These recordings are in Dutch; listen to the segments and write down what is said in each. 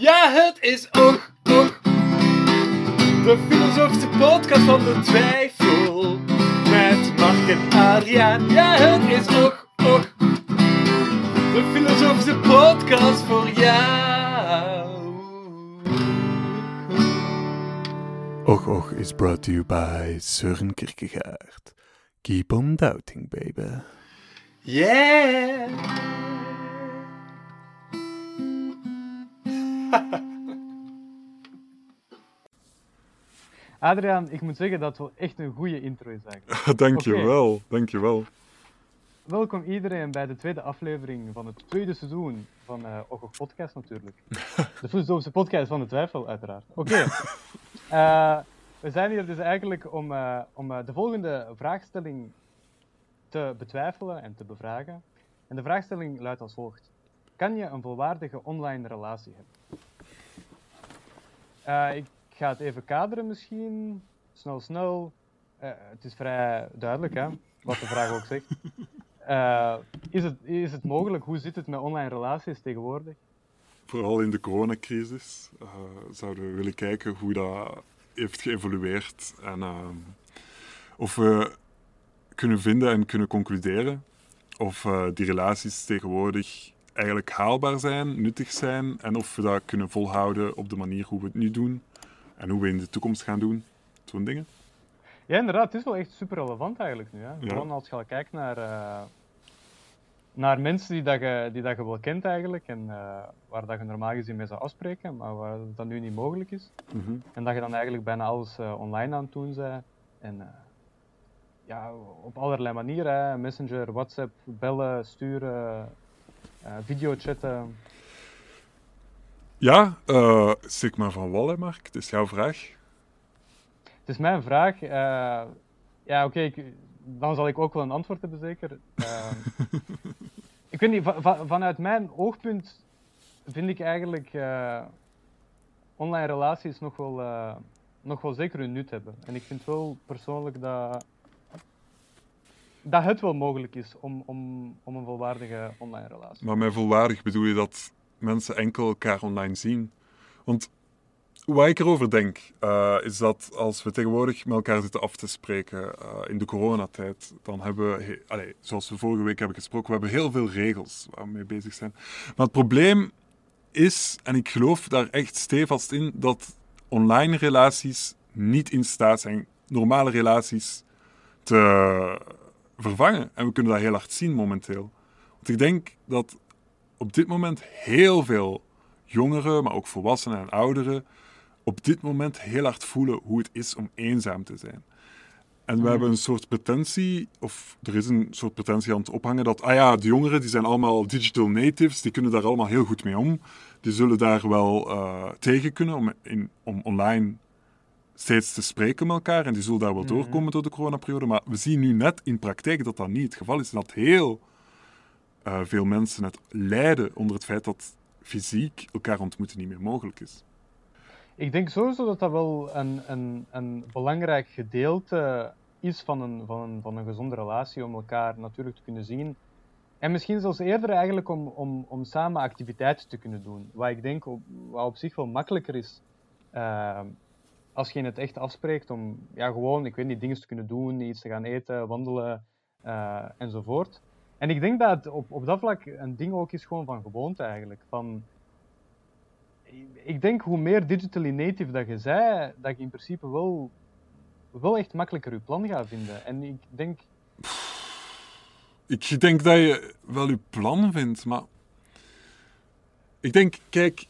Ja, het is Och Och. De filosofische podcast van de twijfel. Met Mark en Adriaan. Ja, het is Och Och. De filosofische podcast voor jou. Och Och is brought to you by Søren Kierkegaard. Keep on doubting, baby. Yeah. Adriaan, ik moet zeggen dat het wel echt een goede intro is eigenlijk. dankjewel, dankjewel. Welkom iedereen bij de tweede aflevering van het tweede seizoen van uh, Podcast natuurlijk. de filosofische podcast van de twijfel, uiteraard. Oké. Eh, we zijn hier dus eigenlijk om, uh, om de volgende vraagstelling te betwijfelen en te bevragen. En de vraagstelling luidt als volgt. Kan je een volwaardige online relatie hebben? ik ga het even kaderen misschien. Snel, snel. het is vrij duidelijk, hè, wat de vraag ook zegt. Uh, is, het, is het mogelijk? Hoe zit het met online relaties tegenwoordig? Vooral in de coronacrisis zouden we willen kijken hoe dat heeft geëvolueerd en of we kunnen vinden en kunnen concluderen of die relaties tegenwoordig eigenlijk haalbaar zijn, nuttig zijn en of we dat kunnen volhouden op de manier hoe we het nu doen en hoe we in de toekomst gaan doen. Zo'n dingen. Ja, inderdaad. Het is wel echt super relevant eigenlijk nu. Hè? Ja. Gewoon als je al kijkt naar, uh, naar mensen die, dat je, die dat je wel kent eigenlijk en uh, waar dat je normaal gezien mee zou afspreken, maar waar dat nu niet mogelijk is. Mm -hmm. En dat je dan eigenlijk bijna alles uh, online aan het doen bent. En ja, op allerlei manieren. Messenger, WhatsApp, bellen, sturen, videochatten. Ja, uh, Sigma van Wallen, Mark. Het is jouw vraag. Het is mijn vraag. Uh, ja, oké, okay, dan zal ik ook wel een antwoord hebben, zeker. Uh, ik weet niet, van, vanuit mijn oogpunt vind ik eigenlijk online relaties nog wel, nog wel zeker hun nut hebben. En ik vind wel persoonlijk dat, dat het wel mogelijk is om, om, om een volwaardige online relatie. Maar met volwaardig bedoel je dat mensen enkel elkaar online zien? Want wat ik erover denk, uh, is dat als we tegenwoordig met elkaar zitten af te spreken uh, in de coronatijd, dan hebben we, allez, zoals we vorige week hebben gesproken, we hebben heel veel regels waar we mee bezig zijn. Maar het probleem is, en ik geloof daar echt stevast in, dat online relaties niet in staat zijn normale relaties te vervangen. En we kunnen dat heel hard zien momenteel. Want ik denk dat op dit moment heel veel jongeren, maar ook volwassenen en ouderen, op dit moment heel hard voelen hoe het is om eenzaam te zijn. En we mm. hebben een soort pretentie, of er is een soort pretentie aan het ophangen, dat, ah ja, de jongeren die zijn allemaal digital natives, die kunnen daar allemaal heel goed mee om. Die zullen daar wel uh, tegen kunnen om, in, om online steeds te spreken met elkaar en die zullen daar wel mm. doorkomen door de coronaperiode. Maar we zien nu net in praktijk dat dat niet het geval is. Dat heel uh, veel mensen het lijden onder het feit dat fysiek elkaar ontmoeten niet meer mogelijk is. Ik denk sowieso dat dat wel een, een, een belangrijk gedeelte is van een, van, een, van een gezonde relatie, om elkaar natuurlijk te kunnen zien. En misschien zelfs eerder eigenlijk om, om, om samen activiteiten te kunnen doen. Wat ik denk op, wat op zich wel makkelijker is uh, als je het echt afspreekt om ja, gewoon, ik weet niet, dingen te kunnen doen, iets te gaan eten, wandelen uh, enzovoort. En ik denk dat op, op dat vlak een ding ook is gewoon van gewoonte eigenlijk. Van, ik denk hoe meer digitally native dat je zei, dat je in principe wel, wel echt makkelijker je plan gaat vinden. En ik denk... Ik denk dat je wel je plan vindt, maar... Ik denk, kijk...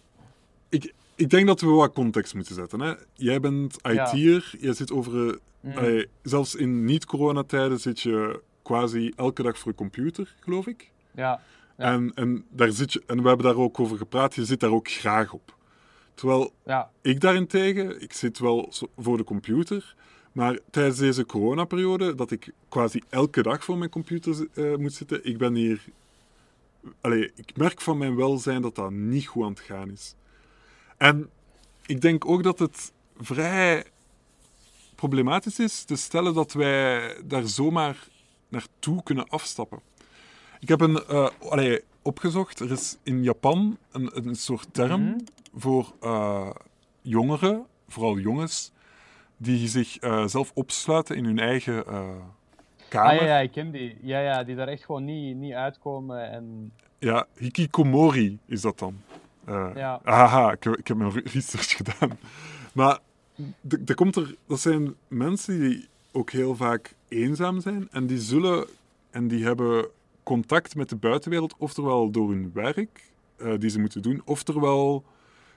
Ik, denk dat we wat context moeten zetten. Hè? Jij bent IT'er, jij zit over... Mm. Allee, zelfs in niet-coronatijden zit je quasi elke dag voor je computer, geloof ik. Ja. En, en, daar zit je, en we hebben daar ook over gepraat, je zit daar ook graag op. Terwijl ja. ik daarentegen, ik zit wel voor de computer, maar tijdens deze coronaperiode, dat ik quasi elke dag voor mijn computer uh, moet zitten, ik ben hier... Allee, ik merk van mijn welzijn dat dat niet goed aan het gaan is. En ik denk ook dat het vrij problematisch is te stellen dat wij daar zomaar naartoe kunnen afstappen. Ik heb een, uh, allee, opgezocht, er is in Japan een, een soort term, mhm. voor eh, jongeren, vooral jongens, die zich eh, zelf opsluiten in hun eigen eh, kamer. Ah ja, ja, ik ken die. Ja, ja, die daar echt gewoon niet, niet uitkomen. En Ja, hikikomori is dat dan. Eh Ja. Haha, ik, heb- ik heb mijn research gedaan. Maar er komt er, dat zijn mensen die ook heel vaak eenzaam zijn en die zullen en die hebben contact met de buitenwereld, oftewel door hun werk eh, die ze moeten doen, oftewel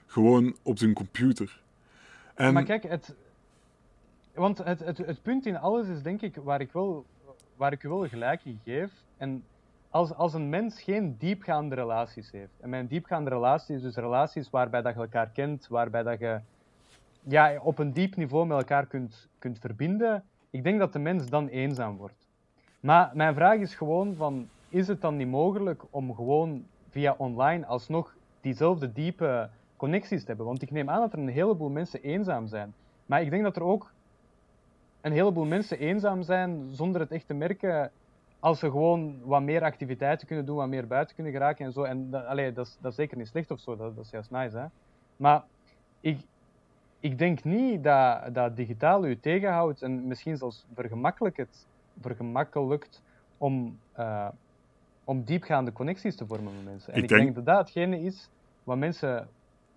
gewoon op hun computer. En Maar kijk, het, want het, het, het punt in alles is denk ik waar ik wel, waar ik u wel gelijk in geef. En als, als een mens geen diepgaande relaties heeft, en mijn diepgaande relatie is dus relaties waarbij dat je elkaar kent, waarbij dat je ja, op een diep niveau met elkaar kunt, kunt verbinden, ik denk dat de mens dan eenzaam wordt. Maar mijn vraag is gewoon van, is het dan niet mogelijk om gewoon via online alsnog diezelfde diepe connecties te hebben? Want ik neem aan dat er een heleboel mensen eenzaam zijn. Maar ik denk dat er ook een heleboel mensen eenzaam zijn zonder het echt te merken als ze gewoon wat meer activiteiten kunnen doen, wat meer buiten kunnen geraken en zo. En dat, allee, dat, is, dat is zeker niet slecht of zo, dat, dat is juist nice. Hè? Maar ik, ik denk niet dat, dat digitaal u tegenhoudt en misschien zelfs vergemakkelijkt, het, vergemakkelijkt om, eh, om diepgaande connecties te vormen met mensen. En Ik ik, denk- denk... dat dat hetgene is wat mensen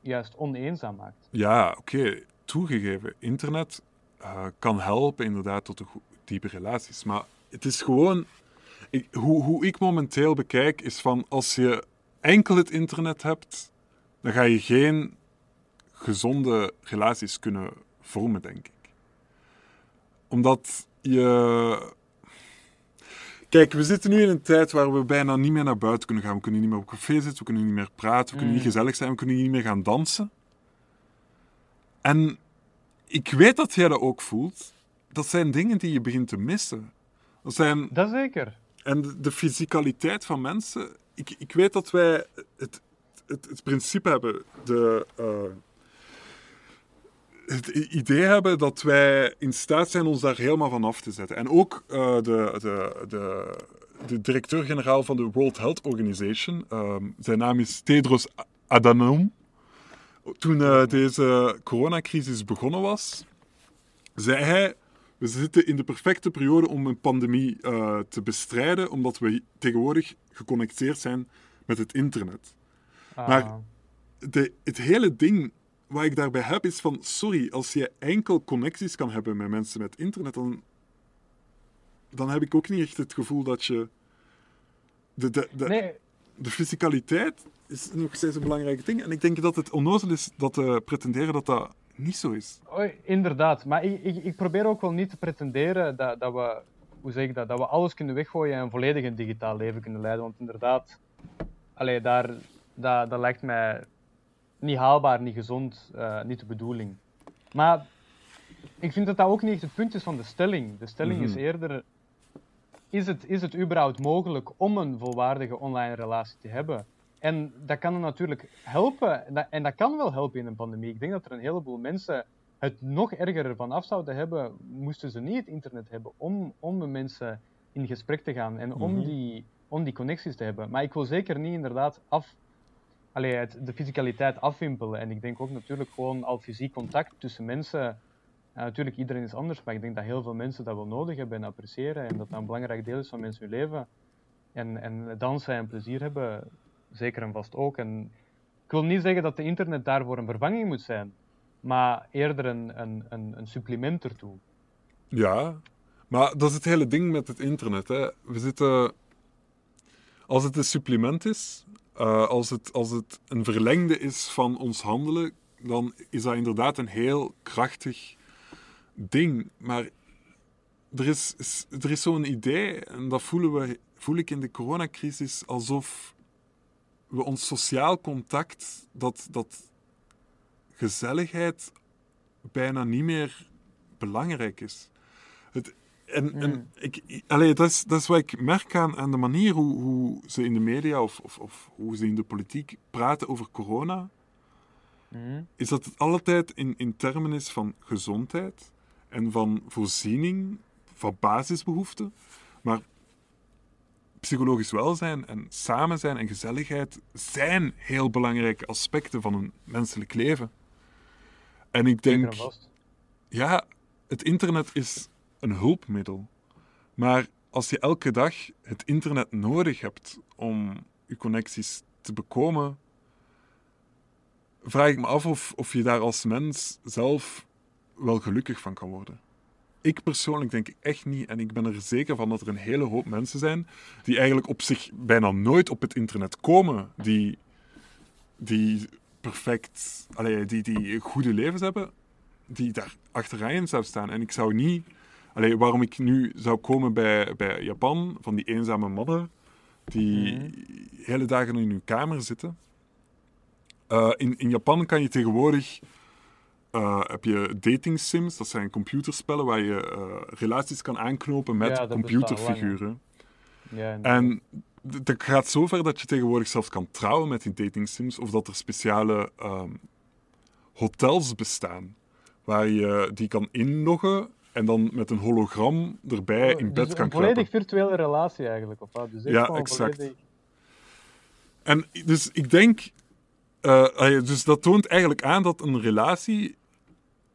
juist oneenzaam maakt. Ja, oké, toegegeven. Internet eh, kan helpen inderdaad tot een diepe relaties. Maar het is gewoon... Ik, hoe, hoe ik momenteel bekijk, is van als je enkel het internet hebt, dan ga je geen gezonde relaties kunnen vormen, denk ik. Omdat je... Kijk, we zitten nu in een tijd waar we bijna niet meer naar buiten kunnen gaan. We kunnen niet meer op café zitten, we kunnen niet meer praten, we kunnen niet Mm. gezellig zijn, we kunnen niet meer gaan dansen. En ik weet dat jij dat ook voelt. Dat zijn dingen die je begint te missen. Dat zijn, Dat zeker. En de, fysicaliteit van mensen. Ik, ik weet dat wij het, het, het principe hebben, de, eh, het idee hebben dat wij in staat zijn ons daar helemaal van af te zetten. En ook eh, de, de, de, de directeur-generaal van de World Health Organization, ehm, zijn naam is Tedros Adhanom. Toen eh, deze coronacrisis begonnen was, zei hij: We zitten in de perfecte periode om een pandemie eh, te bestrijden, omdat we tegenwoordig geconnecteerd zijn met het internet. Maar- Ah. De, het hele ding wat ik daarbij heb is van: sorry, als je enkel connecties kan hebben met mensen met internet, dan, dan heb ik ook niet echt het gevoel dat je. De, de, de, nee, de fysicaliteit is nog steeds een belangrijk ding. En ik denk dat het onnozel is dat te pretenderen dat dat niet zo is. Oei, inderdaad. Maar ik, ik, ik probeer ook wel niet te pretenderen dat, dat we, hoe zeg ik dat, dat we alles kunnen weggooien en volledig een digitaal leven kunnen leiden. Want inderdaad, allee, daar, dat, dat lijkt mij niet haalbaar, niet gezond, eh, niet de bedoeling. Maar ik vind dat dat ook niet echt het punt is van de stelling. De stelling is Mhm. eerder, is het, is het überhaupt mogelijk om een volwaardige online relatie te hebben? En dat kan natuurlijk helpen, en dat, en dat kan wel helpen in een pandemie. Ik denk dat er een heleboel mensen het nog erger ervan af zouden hebben, moesten ze niet het internet hebben om, om met mensen in gesprek te gaan en om, Mhm. die, om die connecties te hebben. Maar ik wil zeker niet inderdaad af, allee, het, de fysicaliteit afwimpelen. En ik denk ook natuurlijk gewoon al fysiek contact tussen mensen. Ja, natuurlijk, iedereen is anders, maar ik denk dat heel veel mensen dat wel nodig hebben en appreciëren. En dat dat een belangrijk deel is van mensen hun leven. En, en dansen en plezier hebben, zeker en vast ook. En ik wil niet zeggen dat de internet daarvoor een vervanging moet zijn, maar eerder een, een, een, een supplement ertoe. Ja, maar dat is het hele ding met het internet. Hè. We zitten. Als het een supplement is, eh, als, het, als het een verlengde is van ons handelen, dan is dat inderdaad een heel krachtig ding. Maar er is, er is zo'n idee, en dat voelen we, voel ik in de coronacrisis, alsof we ons sociaal contact, dat, dat gezelligheid bijna niet meer belangrijk is. Het, en en Mm. ik, ik- allee, dat, is, dat is wat ik merk aan, aan de manier hoe, hoe ze in de media of, of, of hoe ze in de politiek praten over corona, is dat het altijd in, in termen is van gezondheid en van voorziening van basisbehoeften. Maar psychologisch welzijn en samen zijn en gezelligheid zijn heel belangrijke aspecten van een menselijk leven. En ik denk, ja, het internet is een hulpmiddel. Maar als je elke dag het internet nodig hebt om je connecties te bekomen, vraag ik me af of, of je daar als mens zelf wel gelukkig van kan worden. Ik persoonlijk denk echt niet, en ik ben er zeker van dat er een hele hoop mensen zijn die eigenlijk op zich bijna nooit op het internet komen, die, die perfect, allee, die, die goede levens hebben, die daar achteraan zou staan. En ik zou niet, allee, waarom ik nu zou komen bij, bij Japan, van die eenzame mannen, die Mhm. hele dagen in hun kamer zitten. Eh, in, in Japan kan je tegenwoordig eh, heb je dating sims, dat zijn computerspellen waar je eh, relaties kan aanknopen met Ja, computerfiguren. Ja. En dat gaat zover dat je tegenwoordig zelfs kan trouwen met die dating sims, of dat er speciale ehm, hotels bestaan waar je die kan inloggen en dan met een hologram erbij in Dus bed kan Een volledig kruipen. virtuele relatie eigenlijk. Of wat? Dus Ja, exact. volledig- En dus ik denk, eh, dus dat toont eigenlijk aan dat een relatie,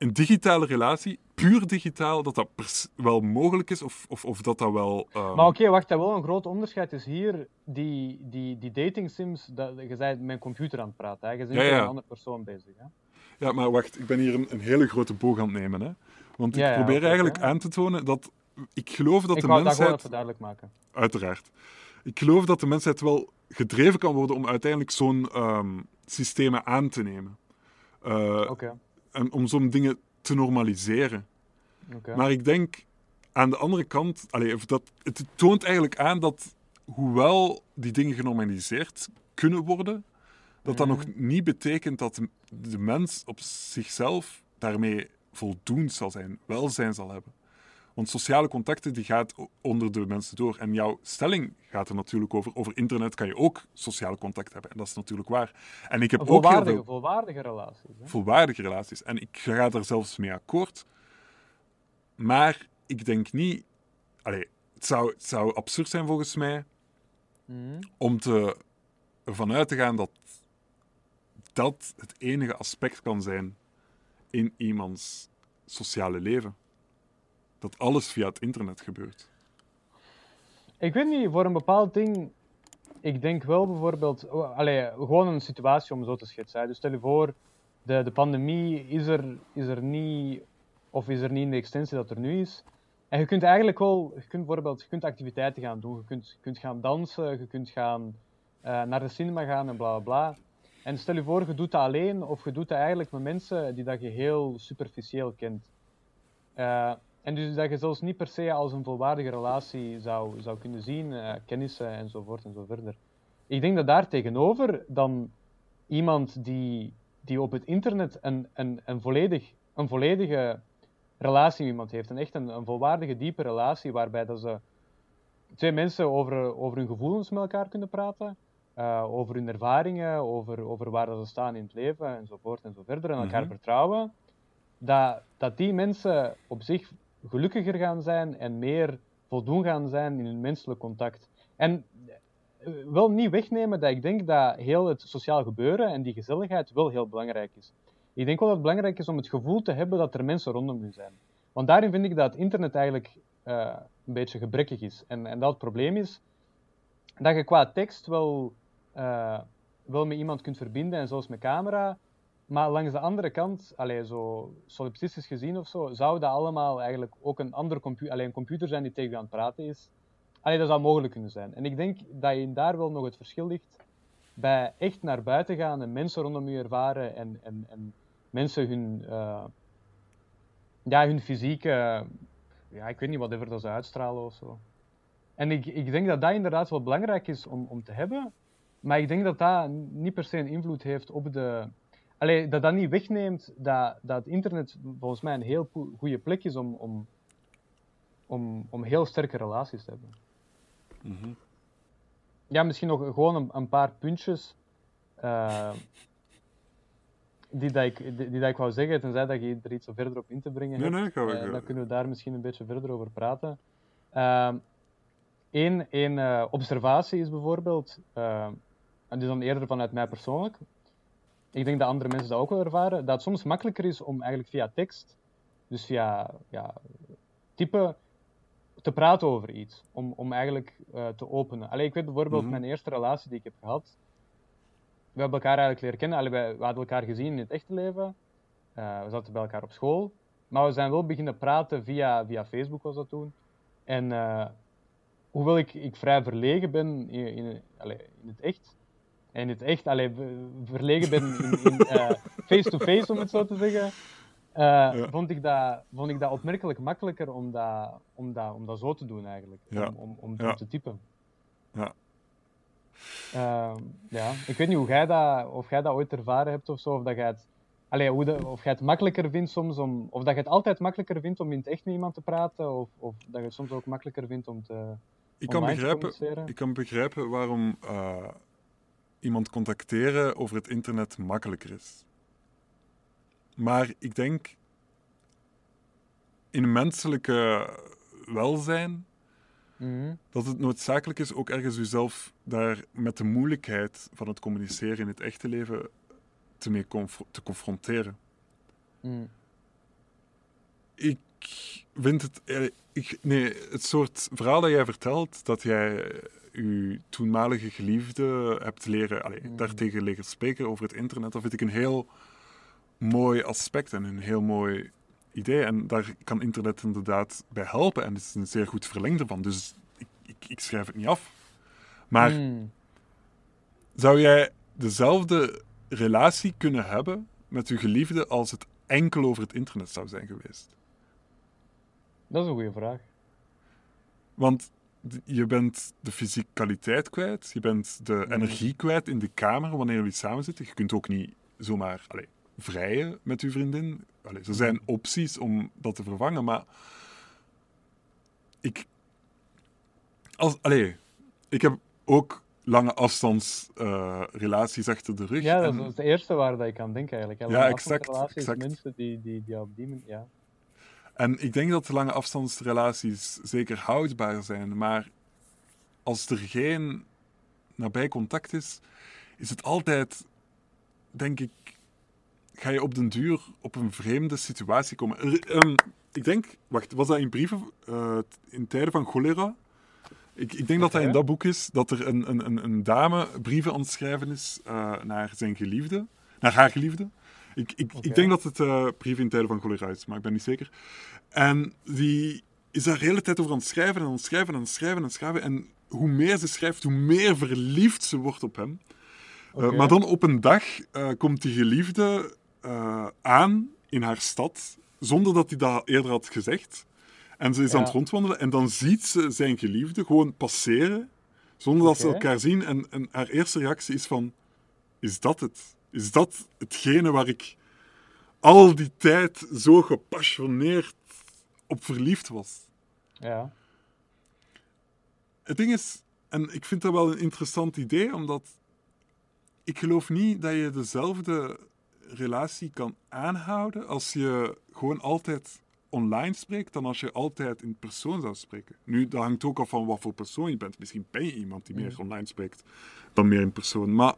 een digitale relatie, puur digitaal, dat dat wel mogelijk is, of, of, of dat dat wel... ehm, Maar oké, wacht, dat wel een groot onderscheid is hier. Die, die, die dating sims, dat, je bent met een computer aan het praten. Hè? Je bent Ja, met een andere persoon bezig. Hè? Ja, maar wacht, ik ben hier een, een hele grote boog aan het nemen. Hè? Want ik Ja, probeer eigenlijk aan te tonen dat ik geloof dat ik de wou dat gewoon mensheid, even duidelijk maken. uiteraard, ik geloof dat de mensheid wel gedreven kan worden om uiteindelijk zo'n ehm, systemen aan te nemen. Eh, Oké, En om zo'n dingen te normaliseren. Maar ik denk aan de andere kant, allee, dat, het toont eigenlijk aan dat hoewel die dingen genormaliseerd kunnen worden, dat dat Mhm. nog niet betekent dat de mens op zichzelf daarmee voldoend zal zijn, welzijn zal hebben. Want sociale contacten die gaat onder de mensen door. En jouw stelling gaat er natuurlijk over. Over internet kan je ook sociale contact hebben. En dat is natuurlijk waar. En ik heb ook heel veel volwaardige relaties. Hè? volwaardige relaties. En ik ga daar zelfs mee akkoord. Maar ik denk niet... Allee, het, zou, het zou absurd zijn volgens mij Mhm. om te, ervan uit te gaan dat dat het enige aspect kan zijn in iemands sociale leven. Dat alles via het internet gebeurt. Ik weet niet, voor een bepaald ding. Ik denk wel bijvoorbeeld. gewoon een situatie om zo te schetsen. Dus stel je voor, de, de pandemie is er, is er niet. Of is er niet in de extensie dat er nu is. En je kunt eigenlijk wel. Je kunt bijvoorbeeld je kunt activiteiten gaan doen. Je kunt, kunt gaan dansen, je kunt gaan eh, naar de cinema gaan en bla bla bla. En stel je voor, je doet dat alleen. Of je doet dat eigenlijk met mensen die dat je heel superficieel kent. Eh, en dus dat je zelfs niet per se als een volwaardige relatie zou, zou kunnen zien, eh, kennissen enzovoort en zo verder. Ik denk dat daar tegenover dan iemand die, die op het internet een, een, een, volledig, een volledige relatie met iemand heeft, een echt een, een volwaardige, diepe relatie, waarbij dat ze twee mensen over, over hun gevoelens met elkaar kunnen praten, eh, over hun ervaringen, over, over waar dat ze staan in het leven enzovoort en zo verder, en elkaar Mhm. vertrouwen, dat, dat die mensen op zich gelukkiger gaan zijn en meer voldoen gaan zijn in hun menselijk contact. En eh, wel niet wegnemen dat ik denk dat heel het sociaal gebeuren en die gezelligheid wel heel belangrijk is. Ik denk wel dat het belangrijk is om het gevoel te hebben dat er mensen rondom u zijn. Want daarin vind ik dat het internet eigenlijk eh, een beetje gebrekkig is. En, en dat het probleem is dat je qua tekst wel, eh, wel met iemand kunt verbinden, en zoals met camera, maar langs de andere kant, allee, zo solipsistisch gezien of zo, zou dat allemaal eigenlijk ook een andere computer, alleen een computer zijn die tegen je aan het praten is. Allee, dat zou mogelijk kunnen zijn. En ik denk dat je daar wel nog het verschil ligt bij echt naar buiten gaan en mensen rondom je ervaren en, en, en mensen hun, eh, ja, hun fysieke, ja, ik weet niet, whatever dat ze uitstralen of zo. En ik, ik denk dat dat inderdaad wel belangrijk is om, om te hebben, maar ik denk dat dat niet per se invloed heeft op de, Allee, dat dat niet wegneemt dat, dat het internet volgens mij een heel goede plek is om, om, om, om heel sterke relaties te hebben. Mhm. Ja, misschien nog gewoon een, een paar puntjes eh, die, dat ik, die, die dat ik wou zeggen, tenzij dat je er iets verder op in te brengen Nee, hebt. nee, gaan we... Eh, dan kunnen we daar misschien een beetje verder over praten. Ehm, één, één eh, observatie is bijvoorbeeld, uh, en dus dan eerder vanuit mij persoonlijk, ik denk dat andere mensen dat ook wel ervaren, dat het soms makkelijker is om eigenlijk via tekst, dus via ja, typen, te praten over iets. Om, om eigenlijk uh, te openen. Allee, ik weet bijvoorbeeld, Mhm. mijn eerste relatie die ik heb gehad, we hebben elkaar eigenlijk leren kennen. Allee, wij, we hadden elkaar gezien in het echte leven. Uh, we zaten bij elkaar op school. Maar we zijn wel beginnen praten via, via Facebook, was dat toen. En uh, hoewel ik, ik vrij verlegen ben in, in, allee, in het echt, in het echt, allee, verlegen ben in, uh, face-to-face, om het zo te zeggen, uh, ja. vond, ik dat, vond ik dat opmerkelijk makkelijker om dat, om dat, om dat zo te doen eigenlijk. Ja. Om, om, om ja. te typen. Ja. Uh, ja, ik weet niet hoe jij dat, of jij dat ooit ervaren hebt of zo, of dat jij het, allee, hoe de, of jij het makkelijker vindt soms om, of dat je het altijd makkelijker vindt om in het echt met iemand te praten, of, of dat je het soms ook makkelijker vindt om te. Ik kan begrijpen, ik kan begrijpen waarom uh, iemand contacteren over het internet makkelijker is. Maar ik denk in menselijke welzijn mm-hmm. dat het noodzakelijk is ook ergens jezelf daar met de moeilijkheid van het communiceren in het echte leven te mee conf te confronteren. Mm. Ik vind het. Ik, nee, het soort verhaal dat jij vertelt, dat jij je toenmalige geliefde hebt leren, allee, Mm. daartegen leren spreken over het internet, dat vind ik een heel mooi aspect en een heel mooi idee. En daar kan internet inderdaad bij helpen en het is een zeer goed verlengde van. Dus ik, ik, ik schrijf het niet af. Maar Mm. zou jij dezelfde relatie kunnen hebben met je geliefde als het enkel over het internet zou zijn geweest? Dat is een goede vraag. Want je bent de fysicaliteit kwijt, je bent de Mm. energie kwijt in de kamer wanneer jullie samen zitten. Je kunt ook niet zomaar allee, vrijen met je vriendin. Allee, er zijn opties om dat te vervangen, maar ik. Als, allee, ik heb ook lange afstandsrelaties uh, achter de rug. Ja, dat en- is het eerste waar dat ik aan denk eigenlijk. hè. Ja, exact, exact. Mensen die, die, die op die manier, ja. En ik denk dat lange afstandsrelaties zeker houdbaar zijn, maar als er geen nabij contact is, is het altijd, denk ik, ga je op den duur op een vreemde situatie komen. Er- ehm, ik denk, wacht, was dat in brieven eh, in tijden van cholera? Ik, ik denk dat dat in dat boek is, dat er een, een, een, een dame brieven aan het schrijven is eh, naar zijn geliefde, naar haar geliefde. Ik, ik, ik denk dat het eh brieven in tijden van cholera is, maar ik ben niet zeker. En die is daar de hele tijd over aan het schrijven en aan het schrijven en aan het schrijven en het schrijven. En hoe meer ze schrijft, hoe meer verliefd ze wordt op hem. Uh, Oké. maar dan op een dag uh, komt die geliefde uh, aan in haar stad, zonder dat hij dat eerder had gezegd. En ze is Ja. aan het rondwandelen en dan ziet ze zijn geliefde gewoon passeren, zonder dat ze elkaar zien. En, en haar eerste reactie is van, is dat het? Is dat hetgene waar ik al die tijd zo gepassioneerd op verliefd was? Ja. Het ding is, en ik vind dat wel een interessant idee, omdat ik geloof niet dat je dezelfde relatie kan aanhouden als je gewoon altijd online spreekt dan als je altijd in persoon zou spreken. Nu, dat hangt ook af van wat voor persoon je bent. Misschien ben je iemand die meer Mhm. online spreekt dan meer in persoon. Maar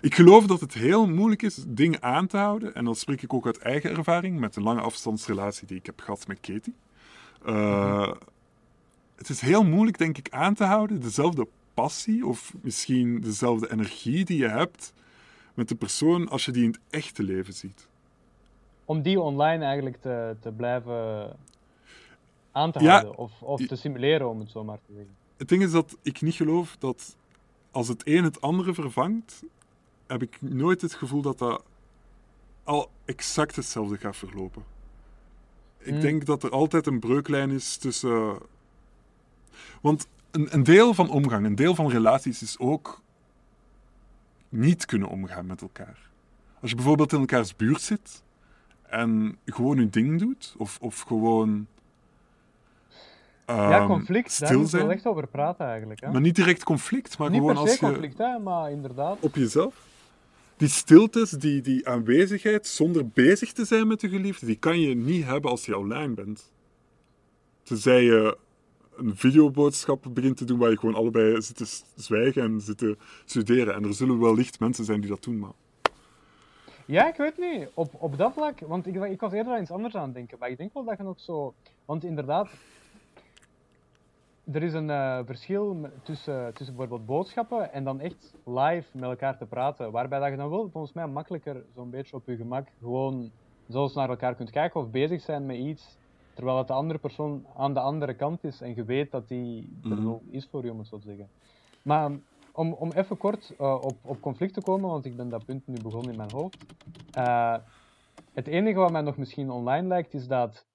ik geloof dat het heel moeilijk is dingen aan te houden. En dan spreek ik ook uit eigen ervaring met een lange afstandsrelatie die ik heb gehad met Katie. Uh, Het is heel moeilijk, denk ik, aan te houden dezelfde passie of misschien dezelfde energie die je hebt met de persoon als je die in het echte leven ziet. Om die online eigenlijk te, te blijven aan te Ja. houden. Of, of te simuleren, om het zo maar te zeggen. Het ding is dat ik niet geloof dat als het een het andere vervangt, heb ik nooit het gevoel dat dat al exact hetzelfde gaat verlopen. Ik Hmm. denk dat er altijd een breuklijn is tussen. Want een, een deel van omgang, een deel van relaties is ook niet kunnen omgaan met elkaar. Als je bijvoorbeeld in elkaars buurt zit en gewoon je ding doet, of, of gewoon. ja, ehm, conflict, daar stil moeten we wel zijn. echt over praten eigenlijk. Hè? Maar niet direct conflict, maar Niet gewoon als je conflict, hè, maar inderdaad. op jezelf. Die stiltes, die, die aanwezigheid zonder bezig te zijn met je geliefde, die kan je niet hebben als je online bent. Tenzij je een videoboodschap begint te doen waar je gewoon allebei zit te zwijgen en zit te studeren. En er zullen wellicht mensen zijn die dat doen, maar... Ja, ik weet niet. Op, op dat vlak, want ik, ik was eerder aan iets anders aan het denken. Maar ik denk wel dat je nog zo. Want inderdaad, er is een uh, verschil tussen, tussen bijvoorbeeld boodschappen en dan echt live met elkaar te praten. Waarbij dat je dan wel volgens mij makkelijker zo'n beetje op je gemak gewoon zelfs naar elkaar kunt kijken of bezig zijn met iets. Terwijl het de andere persoon aan de andere kant is en je weet dat die er mhm. wel is voor je, om het zo te zeggen. Maar om, om even kort uh, op, op conflict te komen, want ik ben dat punt nu begonnen in mijn hoofd. Uh, het enige wat mij nog misschien online lijkt, is dat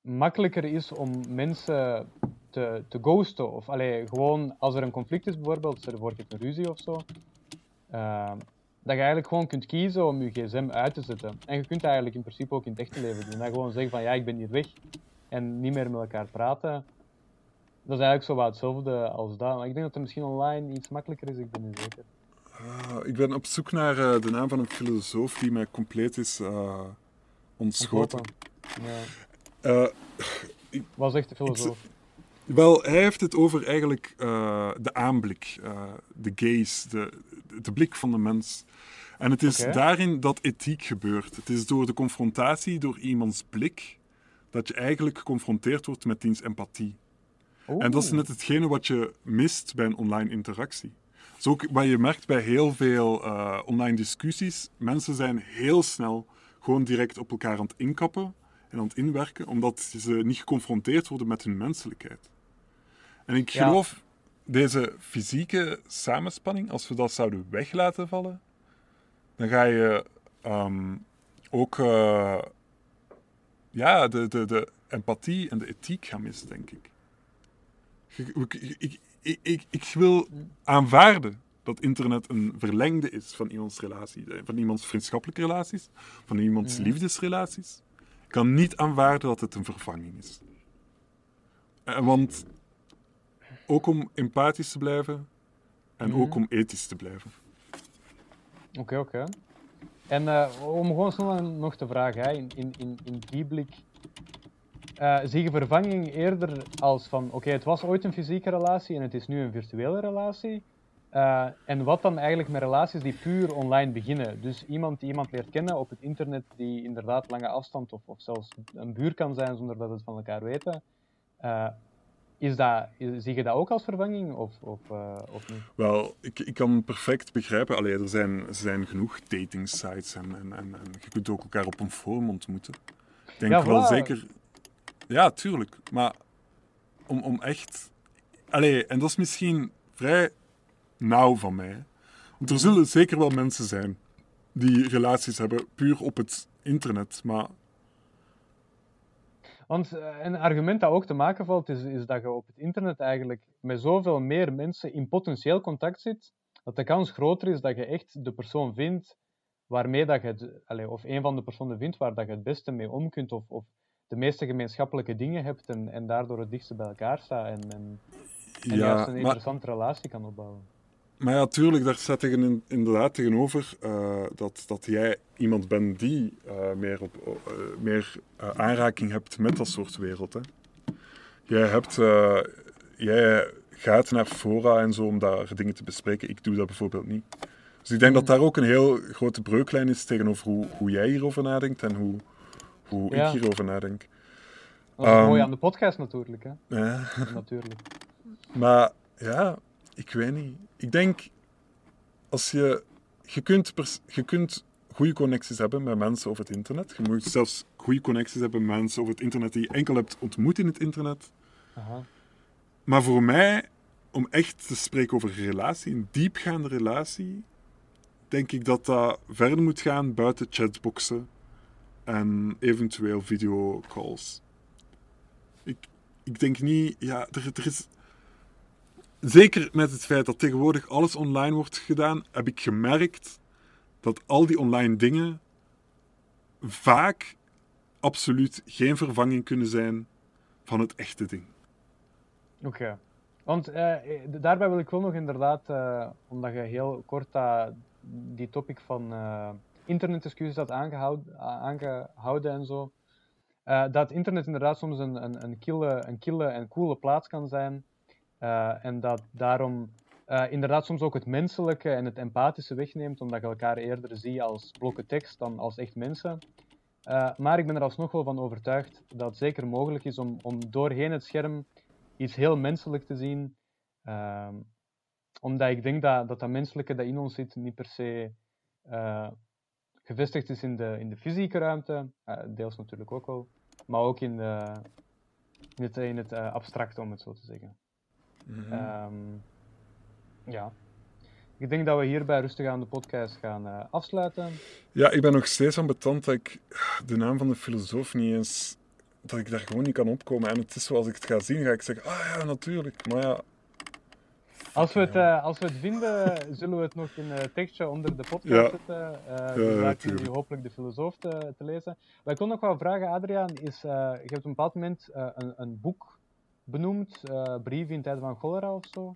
makkelijker is om mensen te, te ghosten. Of allee, gewoon als er een conflict is, bijvoorbeeld, stel voor je een ruzie of zo. Uh, dat je eigenlijk gewoon kunt kiezen om je gsm uit te zetten. En je kunt eigenlijk in principe ook in het echte leven doen. En gewoon zeggen van ja, ik ben hier weg. En niet meer met elkaar praten. Dat is eigenlijk zo wat hetzelfde als dat. Maar ik denk dat het misschien online iets makkelijker is, ik ben niet zeker. Uh, ik ben op zoek naar uh, de naam van een filosoof die mij compleet is uh, ontschoten. Ja. Wat zegt de filosoof? Wel, hij heeft het over eigenlijk de aanblik, de gaze, de, de blik van de mens. En het is daarin dat ethiek gebeurt. Het is door de confrontatie, door iemands blik, dat je eigenlijk geconfronteerd wordt met diens empathie. En dat is net hetgene wat je mist bij een online interactie. Zo ook wat je merkt bij heel veel uh, online discussies. Mensen zijn heel snel gewoon direct op elkaar aan het inkappen en aan het inwerken, omdat ze niet geconfronteerd worden met hun menselijkheid. En ik geloof, deze fysieke samenspanning, als we dat zouden weg laten vallen, dan ga je um, ook uh, ja, de, de, de empathie en de ethiek gaan missen, denk ik. Ik, ik, ik, ik, wil aanvaarden dat internet een verlengde is van iemands relatie, eh, van iemands vriendschappelijke relaties, van iemands liefdesrelaties. Ik kan niet aanvaarden dat het een vervanging is. Eh, want ook om empathisch te blijven en ook mhm. om ethisch te blijven. Oké, oké. En uh, om gewoon snel nog te vragen, hè, in, in, in die blik, uh, zie je vervanging eerder als van, oké, het was ooit een fysieke relatie en het is nu een virtuele relatie? Uh, en wat dan eigenlijk met relaties die puur online beginnen? Dus iemand die iemand leert kennen op het internet, die inderdaad lange afstand of, of zelfs een buur kan zijn zonder dat het van elkaar weten. Uh, is dat, zie je dat ook als vervanging of, of, of niet? Wel, ik, ik kan perfect begrijpen. Allee, er, zijn, zijn genoeg dating sites en, en, en, en je kunt ook elkaar op een forum ontmoeten. Ik denk wel zeker ja, tuurlijk. Maar om, om echt... Allee, en dat is misschien vrij nauw van mij. Want er zullen zeker wel mensen zijn die relaties hebben puur op het internet, maar... Want eh, een argument dat ook te maken valt, is, is dat je op het internet eigenlijk met zoveel meer mensen in potentieel contact zit, dat de kans groter is dat je echt de persoon vindt waarmee dat je het, allez, of een van de personen vindt waar dat je het beste mee om kunt, of, of de meeste gemeenschappelijke dingen hebt en, en daardoor het dichtste bij elkaar staat en, en, en ja, juist een interessante relatie kan opbouwen. Maar ja, tuurlijk, daar staat tegen, inderdaad tegenover uh, dat, dat jij iemand bent die uh, meer, op, uh, meer aanraking hebt met dat soort wereld. Hè. Jij, hebt, jij gaat naar fora en zo om daar dingen te bespreken. Ik doe dat bijvoorbeeld niet. Dus ik denk dat daar ook een heel grote breuklijn is tegenover hoe, hoe jij hierover nadenkt en hoe, hoe ik hierover nadenk. Dat is um, mooi aan de podcast natuurlijk. Hè? Ja. Natuurlijk. Maar ja, ik weet niet. Ik denk, als je... Je kunt, je kunt goede connecties hebben met mensen over het internet. Je moet zelfs goede connecties hebben met mensen over het internet die je enkel hebt ontmoet in het internet. Aha. Maar voor mij, om echt te spreken over een relatie, een diepgaande relatie, denk ik dat dat verder moet gaan buiten chatboxen en eventueel videocalls. Ik, ik denk niet, ja, er, er is. Zeker met het feit dat tegenwoordig alles online wordt gedaan, heb ik gemerkt dat al die online dingen vaak absoluut geen vervanging kunnen zijn van het echte ding. Oké. Want uh, daarbij wil ik wel nog inderdaad, uh, omdat je heel kort die topic van internetexcuses had aangehouden, aangehouden en zo. eh, dat internet inderdaad soms een, een, een, kille, een kille en coole plaats kan zijn. Eh, en dat daarom eh, inderdaad soms ook het menselijke en het empathische wegneemt, omdat je elkaar eerder ziet als blokken tekst dan als echt mensen. Eh, maar ik ben er alsnog wel van overtuigd dat het zeker mogelijk is om, om doorheen het scherm iets heel menselijk te zien. Ehm, omdat ik denk dat, dat menselijke dat in ons zit niet per se gevestigd is in de, in de fysieke ruimte, deels natuurlijk ook wel, maar ook in, de, in het, in het abstracte, om het zo te zeggen. Mhm. Ehm, ja. Ik denk dat we hierbij rustig aan de podcast gaan eh, afsluiten. Ja, ik ben nog steeds aan betand dat ik de naam van de filosoof niet eens... Dat ik daar gewoon niet kan opkomen. En het is zoals ik het ga zien, ga ik zeggen, ah ja, natuurlijk. Maar ja... Als we, het, eh, als we het vinden, zullen we het nog in een tekstje onder de podcast Ja. zetten. Uh, ja, jullie hopelijk de filosoof te, te lezen. Wat ik kon nog wel vragen, Adriaan, is, eh, je hebt op een bepaald moment eh, een, een boek benoemd, eh Brief in tijden van cholera of zo.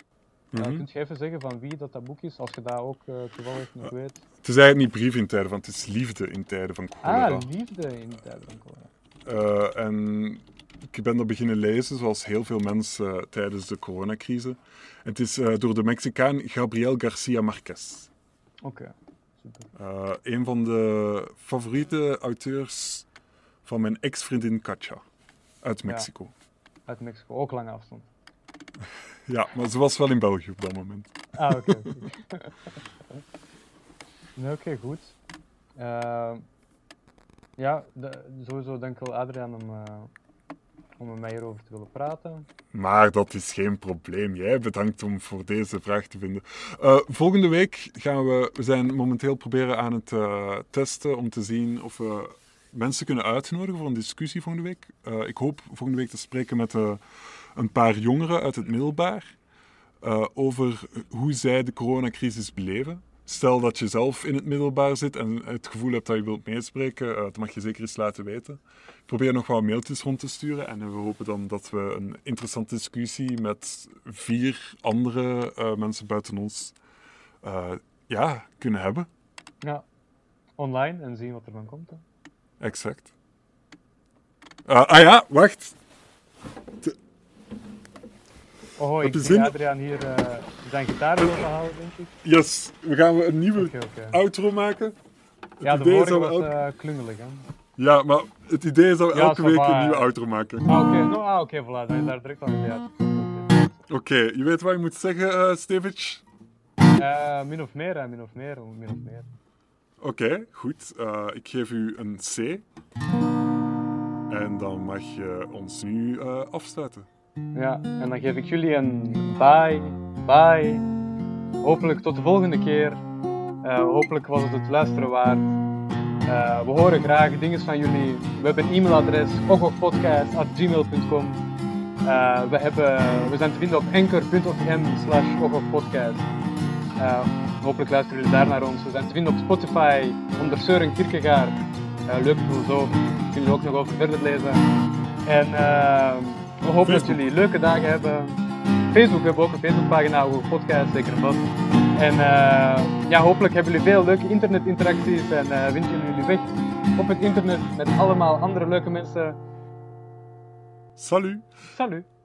Mhm. kunt je even zeggen van wie dat, dat boek is, als je dat ook eh, toevallig nog weet? Het is eigenlijk niet brief in tijden, want het is liefde in tijden van cholera. Ah, liefde in tijden van cholera. En ik ben dat beginnen lezen, zoals heel veel mensen tijdens de coronacrisis. Het is door de Mexicaan Gabriel Garcia Marquez. Oké, super. Eh, een van de favoriete auteurs van mijn ex-vriendin Katja uit Ja. Uit Mexico, ook lange afstand. Ja. maar ze was wel in België op dat moment. Ah, oké. oké, goed. Ehm, ja, de- sowieso dank wel Adriaan om, eh, om met mij hierover te willen praten. Maar dat is geen probleem. Jij bedankt om voor deze vraag te vinden. Eh, volgende week gaan we, we zijn momenteel proberen aan het eh, testen om te zien of we mensen kunnen uitnodigen voor een discussie volgende week. Eh, ik hoop volgende week te spreken met eh, een paar jongeren uit het middelbaar eh, over hoe zij de coronacrisis beleven. Stel dat je zelf in het middelbaar zit en het gevoel hebt dat je wilt meespreken, dat mag je zeker eens laten weten. Ik probeer nog wat mailtjes rond te sturen en we hopen dan dat we een interessante discussie met vier andere mensen buiten ons ja, kunnen hebben. Ja, online en zien wat er van komt. Exact. Eh, ah ja, wacht. Oh, Heb ik zie zin? Adriaan hier eh, zijn gitaar willen halen, denk ik. Yes, we gaan een nieuwe oké. outro maken. Het Ja, de vorige was elke- eh, klungelig, hè. Ja, maar het idee is dat we Ja, elke week een nieuwe eh. outro maken. Ah, oké, no, ah, oké, voilà, dan is daar direct idee uit. Oké, je weet wat je moet zeggen, eh Stevic? Eh, min of meer, hè, min of meer, min of meer. Oké, goed. Eh, ik geef u een C. En dan mag je ons nu eh, afsluiten. Ja, en dan geef ik jullie een bye, bye. Hopelijk tot de volgende keer. Eh, hopelijk was het het luisteren waard. We horen graag dingen van jullie. We hebben een e-mailadres, ogochpodcast.gmail.com Eh, we, hebben, we zijn te vinden op anchor.fm slash ogochpodcast. Eh, hopelijk luisteren jullie daar naar ons. We zijn te vinden op Spotify onder Søren Kierkegaard. Eh, leuke filosoof. Kunnen jullie ook nog over verder lezen. En eh, we hopen dat jullie leuke dagen hebben. Facebook, we hebben ook een Facebookpagina, Ogo Podcast, zeker vast. En eh, ja, hopelijk hebben jullie veel leuke internetinteracties en eh vinden jullie jullie weg op het internet met allemaal andere leuke mensen. Salut! Salut!